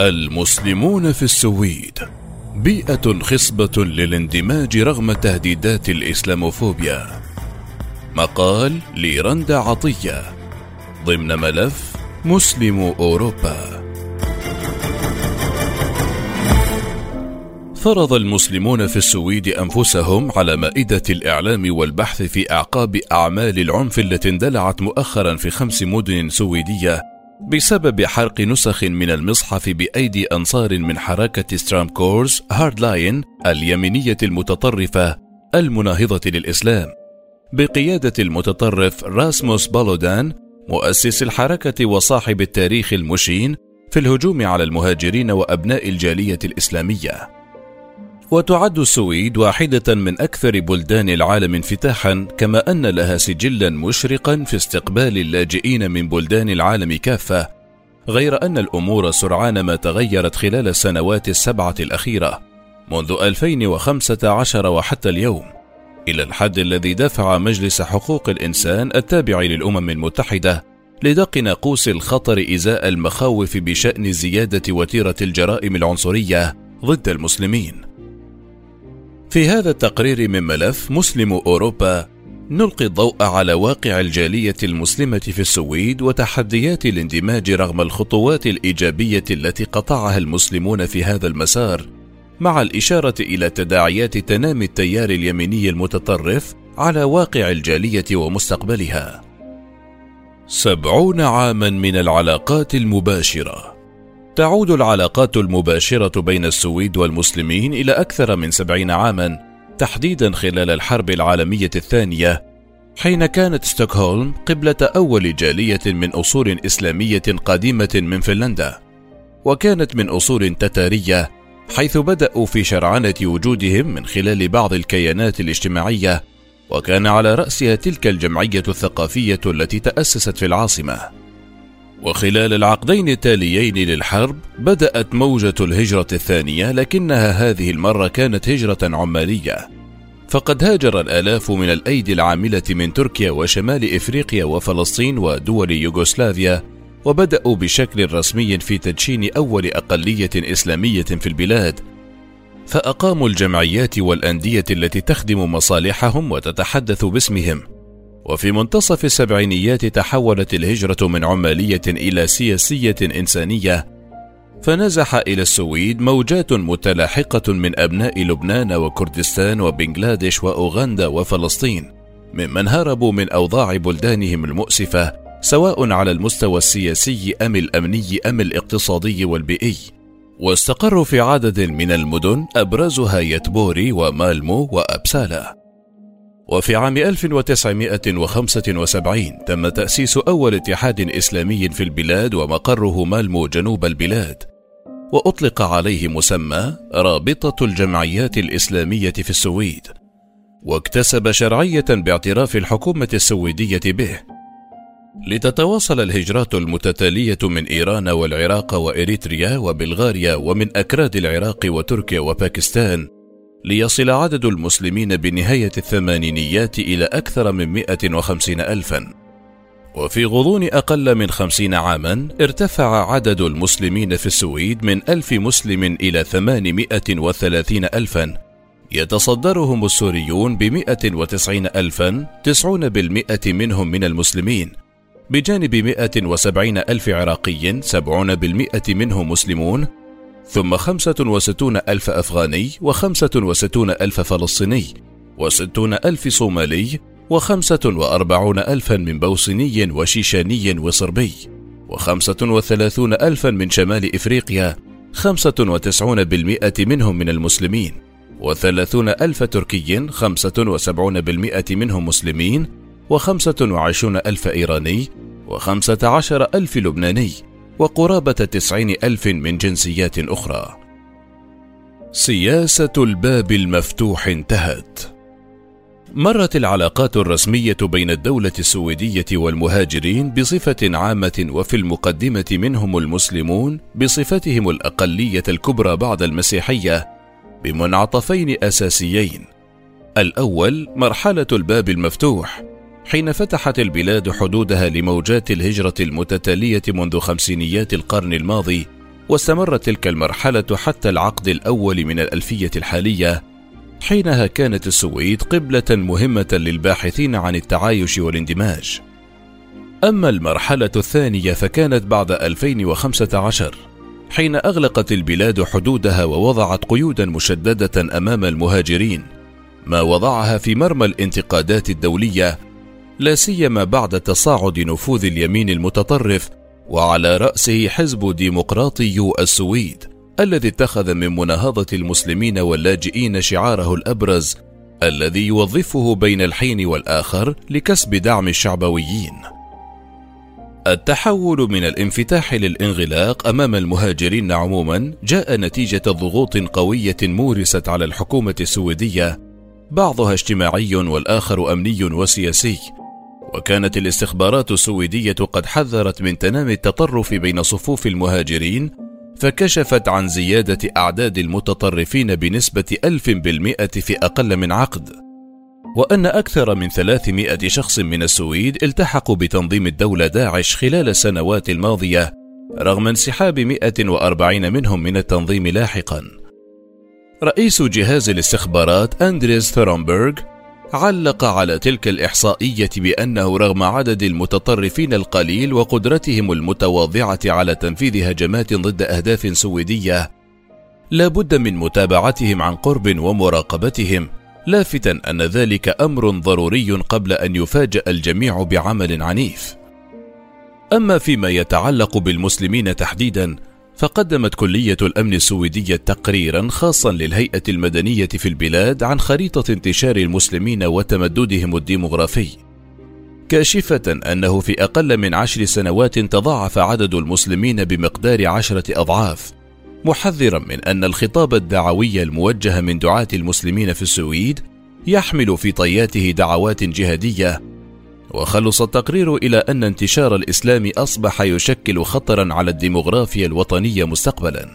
المسلمون في السويد. بيئة خصبة للاندماج رغم تهديدات الإسلاموفوبيا. مقال ليرندا عطية. ضمن ملف مسلم أوروبا. فرض المسلمون في السويد أنفسهم على مائدة الإعلام والبحث في أعقاب أعمال العنف التي اندلعت مؤخرا في خمس مدن سويدية بسبب حرق نسخ من المصحف بأيدي أنصار من حركة سترام كورز Hard Line اليمينية المتطرفة المناهضة للإسلام. بقيادة المتطرف راسموس بالودان مؤسس الحركة وصاحب التاريخ المشين في الهجوم على المهاجرين وأبناء الجالية الإسلامية. وتعد السويد واحدة من أكثر بلدان العالم انفتاحا كما أن لها سجلا مشرقا في استقبال اللاجئين من بلدان العالم كافة غير أن الأمور سرعان ما تغيرت خلال السنوات السبعة الأخيرة منذ 2015 وحتى اليوم. إلى الحد الذي دفع مجلس حقوق الإنسان التابع للأمم المتحدة لدق ناقوس الخطر إزاء المخاوف بشأن زيادة وتيرة الجرائم العنصرية ضد المسلمين. في هذا التقرير من ملف مسلم أوروبا نلقي الضوء على واقع الجالية المسلمة في السويد وتحديات الاندماج رغم الخطوات الإيجابية التي قطعها المسلمون في هذا المسار مع الإشارة إلى تداعيات تنامي التيار اليميني المتطرف على واقع الجالية ومستقبلها. سبعون عاما من العلاقات المباشرة. تعود العلاقات المباشرة بين السويد والمسلمين إلى أكثر من سبعين عاما تحديدا خلال الحرب العالمية الثانية حين كانت ستوكهولم قبلة أول جالية من أصول إسلامية قديمة من فنلندا. وكانت من أصول تتارية حيث بدأوا في شرعنة وجودهم من خلال بعض الكيانات الاجتماعية وكان على رأسها تلك الجمعية الثقافية التي تأسست في العاصمة. وخلال العقدين التاليين للحرب بدأت موجة الهجرة الثانية لكنها هذه المرة كانت هجرة عمالية. فقد هاجر الآلاف من الأيدي العاملة من تركيا وشمال إفريقيا وفلسطين ودول يوغوسلافيا وبدأوا بشكل رسمي في تدشين أول أقلية إسلامية في البلاد. فأقاموا الجمعيات والأندية التي تخدم مصالحهم وتتحدث باسمهم. وفي منتصف السبعينيات تحولت الهجرة من عمالية إلى سياسية إنسانية فنزح إلى السويد موجات متلاحقة من أبناء لبنان وكردستان وبنغلاديش وأوغندا وفلسطين ممن هربوا من أوضاع بلدانهم المؤسفة سواء على المستوى السياسي أم الأمني أم الاقتصادي والبيئي. واستقروا في عدد من المدن أبرزها يتبوري ومالمو وأبسالا. وفي عام 1975 تم تأسيس أول اتحاد إسلامي في البلاد ومقره مالمو جنوب البلاد وأطلق عليه مسمى رابطة الجمعيات الإسلامية في السويد واكتسب شرعية باعتراف الحكومة السويدية به. لتتواصل الهجرات المتتالية من إيران والعراق وإريتريا وبلغاريا ومن أكراد العراق وتركيا وباكستان ليصل عدد المسلمين بنهاية الثمانينيات إلى أكثر من 150 ألفا. وفي غضون أقل من خمسين عاما ارتفع عدد المسلمين في السويد من ألف مسلم إلى ثمانمائة وثلاثين ألفا. يتصدرهم السوريون بمئة وتسعين ألفا تسعون بالمئة منهم من المسلمين. بجانب مئة وسبعين ألف عراقي سبعون بالمئة منهم مسلمون. ثم خمسة وستون ألف أفغاني وخمسة وستون ألف فلسطيني وستون ألف صومالي وخمسة وأربعون ألفا من بوسني وشيشاني وصربي وخمسة وثلاثون ألفا من شمال إفريقيا خمسة وتسعون بالمئة منهم من المسلمين وثلاثون ألف تركي خمسة وسبعون بالمئة منهم مسلمين وخمسة وعشرون ألف إيراني وخمسة عشر ألف لبناني وقرابة تسعين ألف من جنسيات أخرى. سياسة الباب المفتوح انتهت. مرت العلاقات الرسمية بين الدولة السويدية والمهاجرين بصفة عامة وفي المقدمة منهم المسلمون بصفتهم الأقلية الكبرى بعد المسيحية بمنعطفين أساسيين. الأول مرحلة الباب المفتوح، حين فتحت البلاد حدودها لموجات الهجرة المتتالية منذ خمسينيات القرن الماضي واستمرت تلك المرحلة حتى العقد الأول من الألفية الحالية. حينها كانت السويد قبلة مهمة للباحثين عن التعايش والاندماج. أما المرحلة الثانية فكانت بعد 2015 حين أغلقت البلاد حدودها ووضعت قيودا مشددة أمام المهاجرين ما وضعها في مرمى الانتقادات الدولية لا سيما بعد تصاعد نفوذ اليمين المتطرف وعلى رأسه حزب ديمقراطي السويد الذي اتخذ من مناهضة المسلمين واللاجئين شعاره الأبرز الذي يوظفه بين الحين والآخر لكسب دعم الشعبويين. التحول من الانفتاح للانغلاق أمام المهاجرين عموما جاء نتيجة ضغوط قوية مورست على الحكومة السويدية بعضها اجتماعي والآخر أمني وسياسي وكانت الاستخبارات السويدية قد حذرت من تنامي التطرف بين صفوف المهاجرين فكشفت عن زيادة أعداد المتطرفين بنسبة ألف بالمئة في أقل من عقد. وأن أكثر من 300 شخص من السويد التحقوا بتنظيم الدولة داعش خلال السنوات الماضية رغم انسحاب 140 منهم من التنظيم لاحقا. رئيس جهاز الاستخبارات أندريس ثرومبرغ علق على تلك الإحصائية بأنه رغم عدد المتطرفين القليل وقدرتهم المتواضعة على تنفيذ هجمات ضد أهداف سويدية لا بد من متابعتهم عن قرب ومراقبتهم لافتا أن ذلك أمر ضروري قبل أن يفاجأ الجميع بعمل عنيف. أما فيما يتعلق بالمسلمين تحديدا فقدمت كلية الأمن السويدية تقريرا خاصا للهيئة المدنية في البلاد عن خريطة انتشار المسلمين وتمددهم الديمغرافي كاشفة أنه في أقل من عشر سنوات تضاعف عدد المسلمين بمقدار عشرة أضعاف محذرا من أن الخطاب الدعوي الموجه من دعاة المسلمين في السويد يحمل في طياته دعوات جهادية وخلص التقرير إلى أن انتشار الإسلام أصبح يشكل خطرا على الديمغرافيا الوطنية مستقبلا.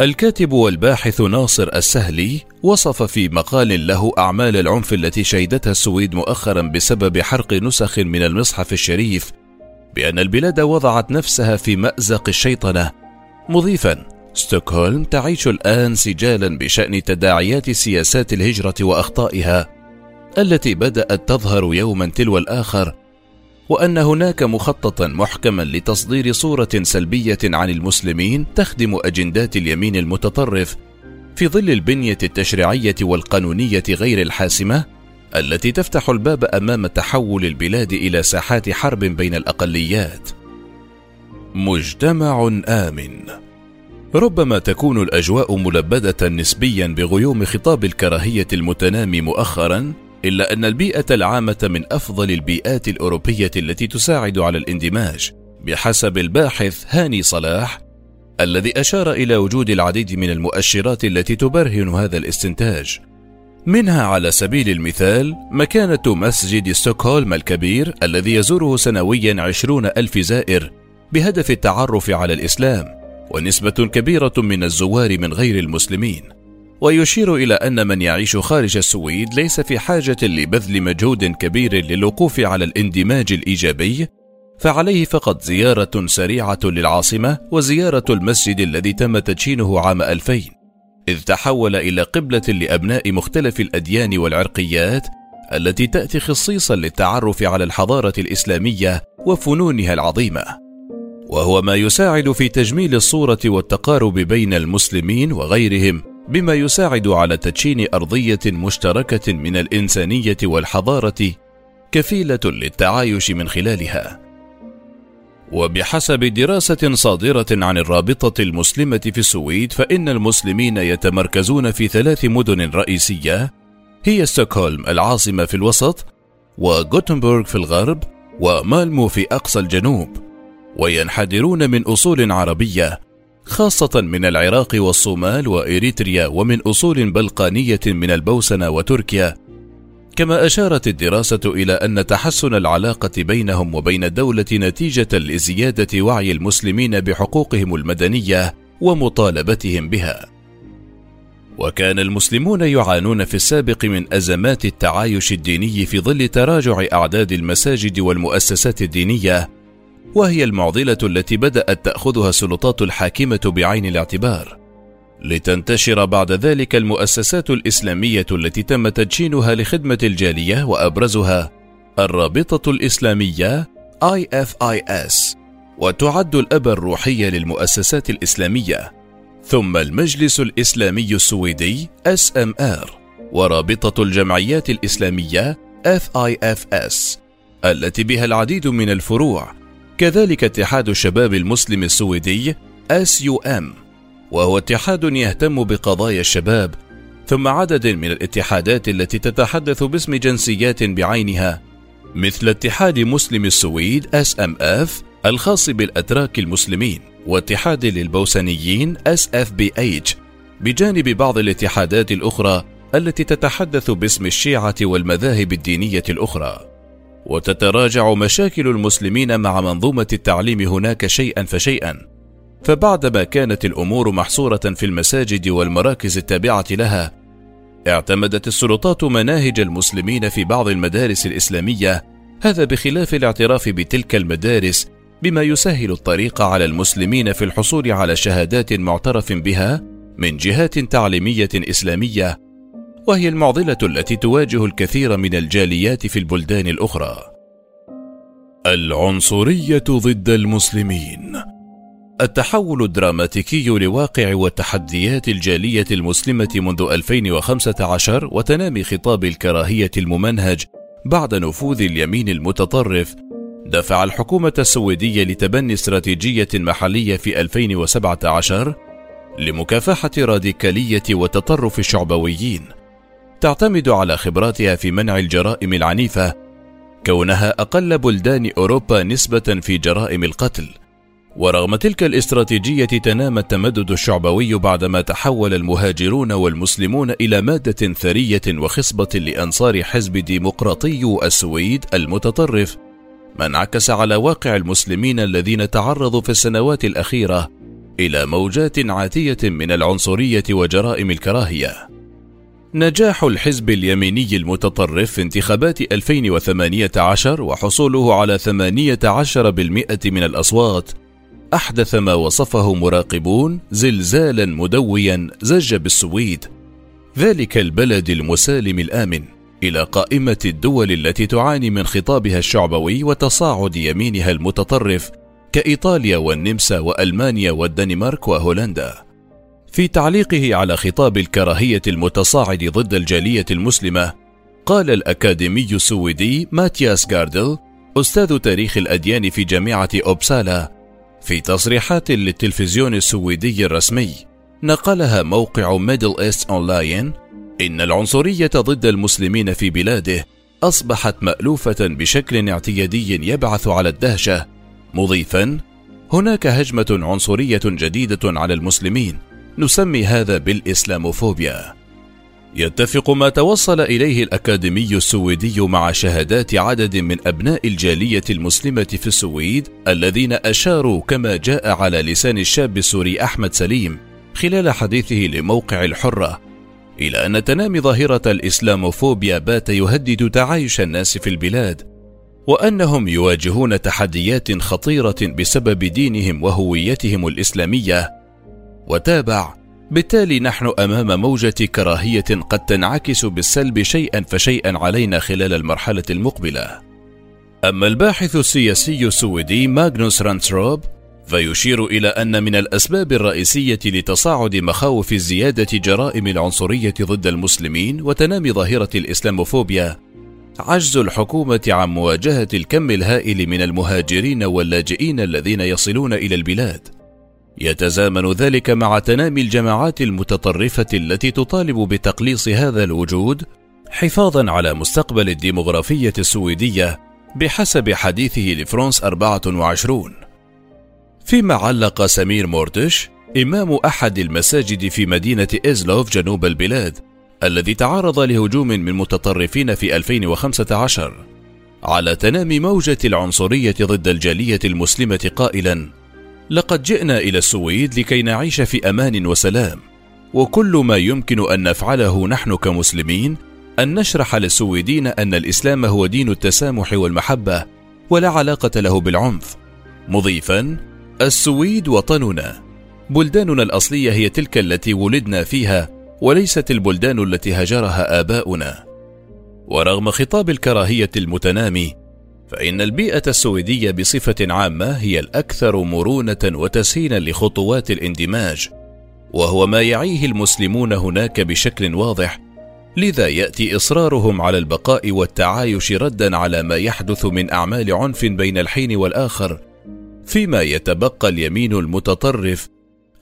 الكاتب والباحث ناصر السهلي وصف في مقال له أعمال العنف التي شهدتها السويد مؤخرا بسبب حرق نسخ من المصحف الشريف بأن البلاد وضعت نفسها في مأزق الشيطنة. مضيفا ستوكهولم تعيش الآن سجالا بشأن تداعيات سياسات الهجرة وأخطائها التي بدأت تظهر يوما تلو الآخر وأن هناك مخططا محكما لتصدير صورة سلبية عن المسلمين تخدم أجندات اليمين المتطرف في ظل البنية التشريعية والقانونية غير الحاسمة التي تفتح الباب أمام تحول البلاد إلى ساحات حرب بين الأقليات. مجتمع آمن ربما تكون الأجواء ملبدة نسبيا بغيوم خطاب الكراهية المتنامي مؤخرا إلا أن البيئة العامة من أفضل البيئات الأوروبية التي تساعد على الاندماج بحسب الباحث هاني صلاح الذي أشار إلى وجود العديد من المؤشرات التي تبرهن هذا الاستنتاج. منها على سبيل المثال مكانة مسجد ستوكهولم الكبير الذي يزوره سنويا عشرون ألف زائر بهدف التعرف على الإسلام ونسبة كبيرة من الزوار من غير المسلمين. ويشير إلى أن من يعيش خارج السويد ليس في حاجة لبذل مجهود كبير للوقوف على الاندماج الإيجابي فعليه فقط زيارة سريعة للعاصمة وزيارة المسجد الذي تم تدشينه عام 2000 إذ تحول إلى قبلة لأبناء مختلف الأديان والعرقيات التي تأتي خصيصا للتعرف على الحضارة الإسلامية وفنونها العظيمة. وهو ما يساعد في تجميل الصورة والتقارب بين المسلمين وغيرهم بما يساعد على تدشين أرضية مشتركة من الإنسانية والحضارة كفيلة للتعايش من خلالها. وبحسب دراسة صادرة عن الرابطة المسلمة في السويد فإن المسلمين يتمركزون في ثلاث مدن رئيسية هي ستوكهولم العاصمة في الوسط وغوتنبورغ في الغرب ومالمو في أقصى الجنوب وينحدرون من أصول عربية خاصة من العراق والصومال وإريتريا ومن أصول بلقانية من البوسنة وتركيا. كما أشارت الدراسة إلى أن تحسن العلاقة بينهم وبين الدولة نتيجة لزيادة وعي المسلمين بحقوقهم المدنية ومطالبتهم بها. وكان المسلمون يعانون في السابق من أزمات التعايش الديني في ظل تراجع أعداد المساجد والمؤسسات الدينية وهي المعضلة التي بدأت تأخذها السلطات الحاكمة بعين الاعتبار. لتنتشر بعد ذلك المؤسسات الإسلامية التي تم تدشينها لخدمة الجالية وأبرزها الرابطة الإسلامية IFIS وتعد الأب الروحي للمؤسسات الإسلامية. ثم المجلس الإسلامي السويدي SMR ورابطة الجمعيات الإسلامية FIFS التي بها العديد من الفروع كذلك اتحاد الشباب المسلم السويدي SUM وهو اتحاد يهتم بقضايا الشباب ثم عدد من الاتحادات التي تتحدث باسم جنسيات بعينها مثل اتحاد مسلم السويد SMF الخاص بالأتراك المسلمين واتحاد للبوسنيين SFBH بجانب بعض الاتحادات الأخرى التي تتحدث باسم الشيعة والمذاهب الدينية الأخرى. وتتراجع مشاكل المسلمين مع منظومة التعليم هناك شيئا فشيئا. فبعدما كانت الأمور محصورة في المساجد والمراكز التابعة لها اعتمدت السلطات مناهج المسلمين في بعض المدارس الإسلامية هذا بخلاف الاعتراف بتلك المدارس بما يسهل الطريق على المسلمين في الحصول على شهادات معترف بها من جهات تعليمية إسلامية وهي المعضلة التي تواجه الكثير من الجاليات في البلدان الأخرى. العنصرية ضد المسلمين. التحول الدراماتيكي لواقع وتحديات الجالية المسلمة منذ 2015 وتنامي خطاب الكراهية الممنهج بعد نفوذ اليمين المتطرف. دفع الحكومة السويدية لتبني استراتيجية محلية في 2017 لمكافحة راديكالية وتطرف الشعبويين. تعتمد على خبراتها في منع الجرائم العنيفة كونها أقل بلدان أوروبا نسبة في جرائم القتل ورغم تلك الاستراتيجية تنام التمدد الشعبوي بعدما تحول المهاجرون والمسلمون إلى مادة ثرية وخصبة لأنصار حزب ديمقراطي السويد المتطرف ما انعكس على واقع المسلمين الذين تعرضوا في السنوات الأخيرة إلى موجات عاتية من العنصرية وجرائم الكراهية. نجاح الحزب اليميني المتطرف في انتخابات 2018 وحصوله على 18% من الأصوات أحدث ما وصفه مراقبون زلزالا مدويا زج بالسويد ذلك البلد المسالم الآمن إلى قائمة الدول التي تعاني من خطابها الشعبوي وتصاعد يمينها المتطرف كإيطاليا والنمسا وألمانيا والدنمارك وهولندا. في تعليقه على خطاب الكراهية المتصاعد ضد الجالية المسلمة، قال الأكاديمي السويدي ماتياس جاردل أستاذ تاريخ الأديان في جامعة أوبسالا في تصريحات للتلفزيون السويدي الرسمي نقلها موقع ميدل إيست أونلاين إن العنصرية ضد المسلمين في بلاده أصبحت مألوفة بشكل اعتيادي يبعث على الدهشة، مضيفا: هناك هجمة عنصرية جديدة على المسلمين، نسمي هذا بالإسلاموفوبيا. يتفق ما توصل إليه الأكاديمي السويدي مع شهادات عدد من أبناء الجالية المسلمة في السويد الذين أشاروا كما جاء على لسان الشاب السوري أحمد سليم خلال حديثه لموقع الحرة إلى أن تنامي ظاهرة الإسلاموفوبيا بات يهدد تعايش الناس في البلاد وأنهم يواجهون تحديات خطيرة بسبب دينهم وهويتهم الإسلامية وتابع. بالتالي نحن أمام موجة كراهية قد تنعكس بالسلب شيئا فشيئا علينا خلال المرحلة المقبلة. أما الباحث السياسي السويدي ماغنوس رانتروب فيشير إلى أن من الأسباب الرئيسية لتصاعد مخاوف زيادة جرائم العنصرية ضد المسلمين وتنامي ظاهرة الإسلاموفوبيا. عجز الحكومة عن مواجهة الكم الهائل من المهاجرين واللاجئين الذين يصلون إلى البلاد. يتزامن ذلك مع تنامي الجماعات المتطرفة التي تطالب بتقليص هذا الوجود حفاظا على مستقبل الديمغرافيه السويدية بحسب حديثه لفرانس 24 فيما علق سمير مورتش إمام أحد المساجد في مدينة إزلوف جنوب البلاد الذي تعرض لهجوم من متطرفين في 2015 على تنامي موجة العنصرية ضد الجالية المسلمة قائلا: لقد جئنا إلى السويد لكي نعيش في أمان وسلام، وكل ما يمكن أن نفعله نحن كمسلمين أن نشرح للسويدين أن الإسلام هو دين التسامح والمحبة ولا علاقة له بالعنف. مضيفا السويد وطننا. بلداننا الأصلية هي تلك التي ولدنا فيها وليست البلدان التي هجرها آباؤنا. ورغم خطاب الكراهية المتنامي فإن البيئة السويدية بصفة عامة هي الأكثر مرونة وتسهيلا لخطوات الاندماج وهو ما يعيه المسلمون هناك بشكل واضح لذا يأتي إصرارهم على البقاء والتعايش ردا على ما يحدث من أعمال عنف بين الحين والآخر فيما يتبقى اليمين المتطرف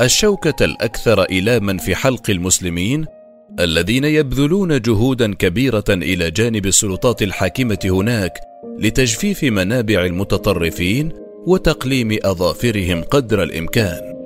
الشوكة الأكثر إلاما في حلق المسلمين الذين يبذلون جهودا كبيرة إلى جانب السلطات الحاكمة هناك لتجفيف منابع المتطرفين وتقليم أظافرهم قدر الإمكان.